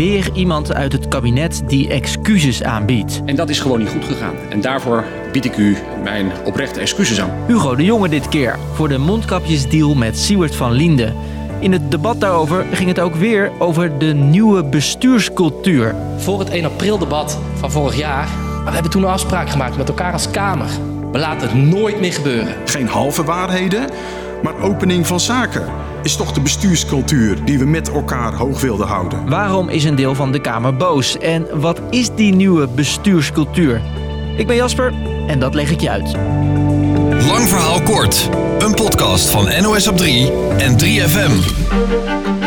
weer iemand uit het kabinet die excuses aanbiedt. En dat is gewoon niet goed gegaan. En daarvoor bied ik u mijn oprechte excuses aan. Hugo de Jonge dit keer voor de mondkapjesdeal met Siewert van Linden. In het debat daarover ging het ook weer over de nieuwe bestuurscultuur. Voor het 1 april debat van vorig jaar, we hebben toen een afspraak gemaakt met elkaar als Kamer. We laten het nooit meer gebeuren. Geen halve waarheden, maar opening van zaken is toch de bestuurscultuur die we met elkaar hoog wilden houden. Waarom is een deel van de Kamer boos? En wat is die nieuwe bestuurscultuur? Ik ben Jasper en dat leg ik je uit. Lang verhaal kort. Een podcast van NOS op 3 en 3FM.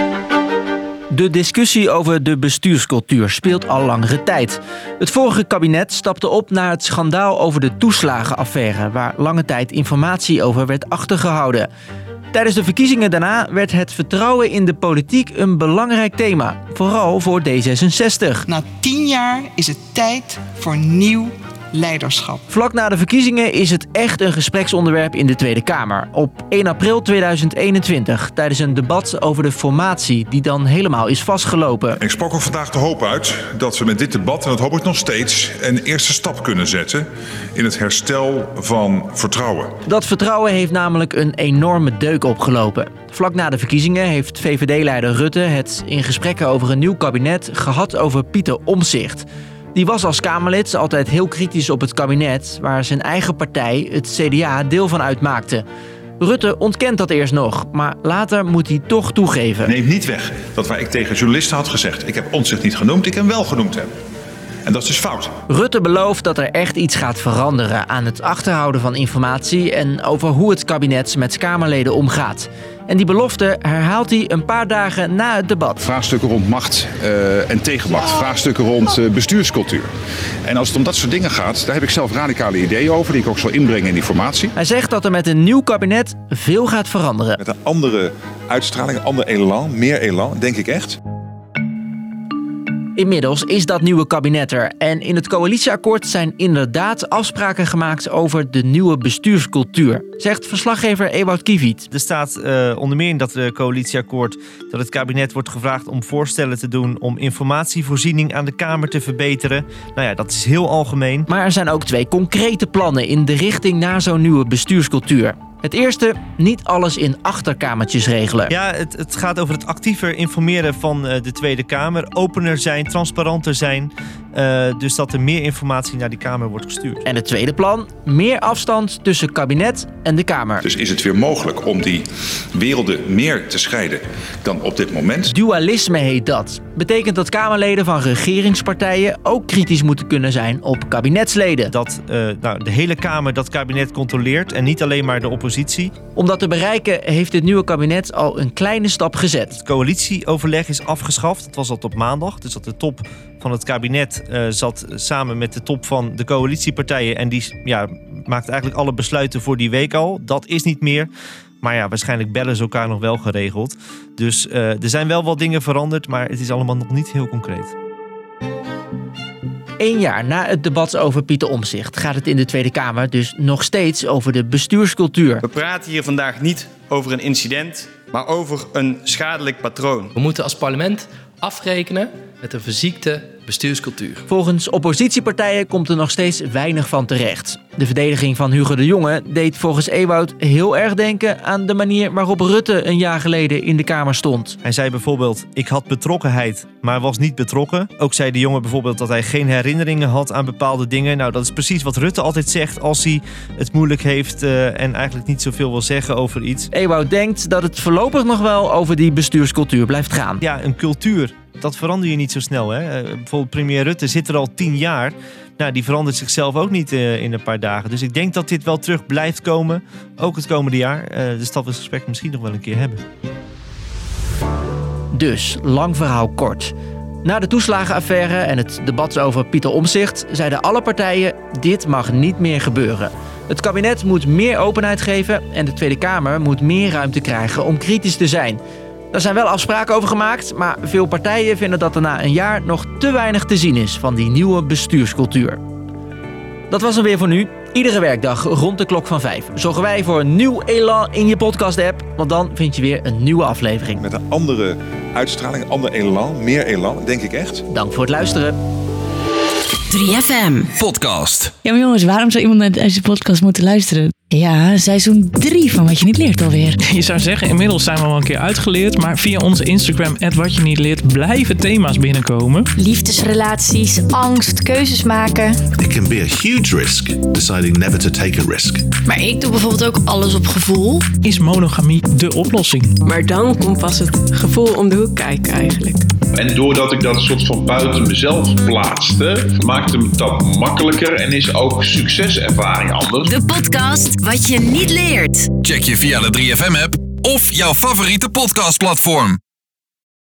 De discussie over de bestuurscultuur speelt al langere tijd. Het vorige kabinet stapte op naar het schandaal over de toeslagenaffaire, waar lange tijd informatie over werd achtergehouden. Tijdens de verkiezingen daarna werd het vertrouwen in de politiek een belangrijk thema, vooral voor D66. Na tien jaar is het tijd voor nieuw leiderschap. Vlak na de verkiezingen is het echt een gespreksonderwerp in de Tweede Kamer. Op 1 april 2021, tijdens een debat over de formatie die dan helemaal is vastgelopen. Ik sprak er vandaag de hoop uit dat we met dit debat, en dat hoop ik nog steeds, een eerste stap kunnen zetten in het herstel van vertrouwen. Dat vertrouwen heeft namelijk een enorme deuk opgelopen. Vlak na de verkiezingen heeft VVD-leider Rutte het in gesprekken over een nieuw kabinet gehad over Pieter Omzicht. Die was als Kamerlid altijd heel kritisch op het kabinet, waar zijn eigen partij, het CDA, deel van uitmaakte. Rutte ontkent dat eerst nog, maar later moet hij toch toegeven. Neem niet weg dat waar ik tegen journalisten had gezegd: ik heb Omtzigt niet genoemd, ik hem wel genoemd heb. En dat is dus fout. Rutte belooft dat er echt iets gaat veranderen aan het achterhouden van informatie en over hoe het kabinet met Kamerleden omgaat. En die belofte herhaalt hij een paar dagen na het debat. Vraagstukken rond macht uh, en tegenmacht. Vraagstukken rond uh, bestuurscultuur. En als het om dat soort dingen gaat, daar heb ik zelf radicale ideeën over, die ik ook zal inbrengen in die formatie. Hij zegt dat er met een nieuw kabinet veel gaat veranderen. Met een andere uitstraling, een ander elan, meer elan, denk ik echt. Inmiddels is dat nieuwe kabinet er en in het coalitieakkoord zijn inderdaad afspraken gemaakt over de nieuwe bestuurscultuur, zegt verslaggever Ewout Kiviet. Er staat uh, onder meer in dat uh, coalitieakkoord dat het kabinet wordt gevraagd om voorstellen te doen om informatievoorziening aan de Kamer te verbeteren. Nou ja, dat is heel algemeen. Maar er zijn ook twee concrete plannen in de richting naar zo'n nieuwe bestuurscultuur. Het eerste, niet alles in achterkamertjes regelen. Ja, het, het gaat over het actiever informeren van uh, de Tweede Kamer. Opener zijn, transparanter zijn. Uh, dus dat er meer informatie naar die Kamer wordt gestuurd. En het tweede plan, meer afstand tussen kabinet en de Kamer. Dus is het weer mogelijk om die werelden meer te scheiden dan op dit moment? Dualisme heet dat. Betekent dat Kamerleden van regeringspartijen ook kritisch moeten kunnen zijn op kabinetsleden. Dat uh, nou, de hele Kamer dat kabinet controleert en niet alleen maar de oppositie. Om dat te bereiken heeft dit nieuwe kabinet al een kleine stap gezet. Het coalitieoverleg is afgeschaft. Het was al op maandag. Dus dat de top van het kabinet uh, zat samen met de top van de coalitiepartijen. En die ja, maakt eigenlijk alle besluiten voor die week al. Dat is niet meer. Maar ja, waarschijnlijk bellen ze elkaar nog wel geregeld. Dus uh, er zijn wel wat dingen veranderd, maar het is allemaal nog niet heel concreet. Eén jaar na het debat over Pieter Omzicht gaat het in de Tweede Kamer dus nog steeds over de bestuurscultuur. We praten hier vandaag niet over een incident, maar over een schadelijk patroon. We moeten als parlement afrekenen met een verziekte bestuurscultuur. Volgens oppositiepartijen komt er nog steeds weinig van terecht. De verdediging van Hugo de Jonge deed volgens Ewoud heel erg denken aan de manier waarop Rutte een jaar geleden in de Kamer stond. Hij zei bijvoorbeeld: Ik had betrokkenheid, maar was niet betrokken. Ook zei de jongen bijvoorbeeld dat hij geen herinneringen had aan bepaalde dingen. Nou, dat is precies wat Rutte altijd zegt als hij het moeilijk heeft uh, en eigenlijk niet zoveel wil zeggen over iets. Ewoud denkt dat het voorlopig nog wel over die bestuurscultuur blijft gaan. Ja, een cultuur dat verander je niet zo snel. Hè? Uh, bijvoorbeeld premier Rutte zit er al tien jaar. Nou, die verandert zichzelf ook niet uh, in een paar dagen. Dus ik denk dat dit wel terug blijft komen. Ook het komende jaar. Uh, dus dat we het gesprek misschien nog wel een keer hebben. Dus, lang verhaal kort. Na de toeslagenaffaire en het debat over Pieter Omzicht zeiden alle partijen: dit mag niet meer gebeuren. Het kabinet moet meer openheid geven en de Tweede Kamer moet meer ruimte krijgen om kritisch te zijn. Daar zijn wel afspraken over gemaakt, maar veel partijen vinden dat er na een jaar nog te weinig te zien is van die nieuwe bestuurscultuur. Dat was hem weer voor nu. Iedere werkdag rond de klok van 5 zorgen wij voor een nieuw elan in je podcast-app. Want dan vind je weer een nieuwe aflevering. Met een andere uitstraling, ander elan, meer elan, denk ik echt. Dank voor het luisteren. 3FM podcast. Ja, maar jongens, waarom zou iemand naar deze podcast moeten luisteren? Ja, seizoen 3 van Wat Je Niet Leert alweer. Je zou zeggen, inmiddels zijn we al een keer uitgeleerd. Maar via onze Instagram, wat je niet leert, blijven thema's binnenkomen. Liefdesrelaties, angst, keuzes maken. It can be a huge risk, deciding never to take a risk. Maar ik doe bijvoorbeeld ook alles op gevoel. Is monogamie de oplossing? Maar dan komt pas het gevoel om de hoek kijken eigenlijk. En doordat ik dat soort van buiten mezelf plaatste, maakte me dat makkelijker en is ook succeservaring anders. De podcast Wat je niet leert. Check je via de 3FM app of jouw favoriete podcastplatform.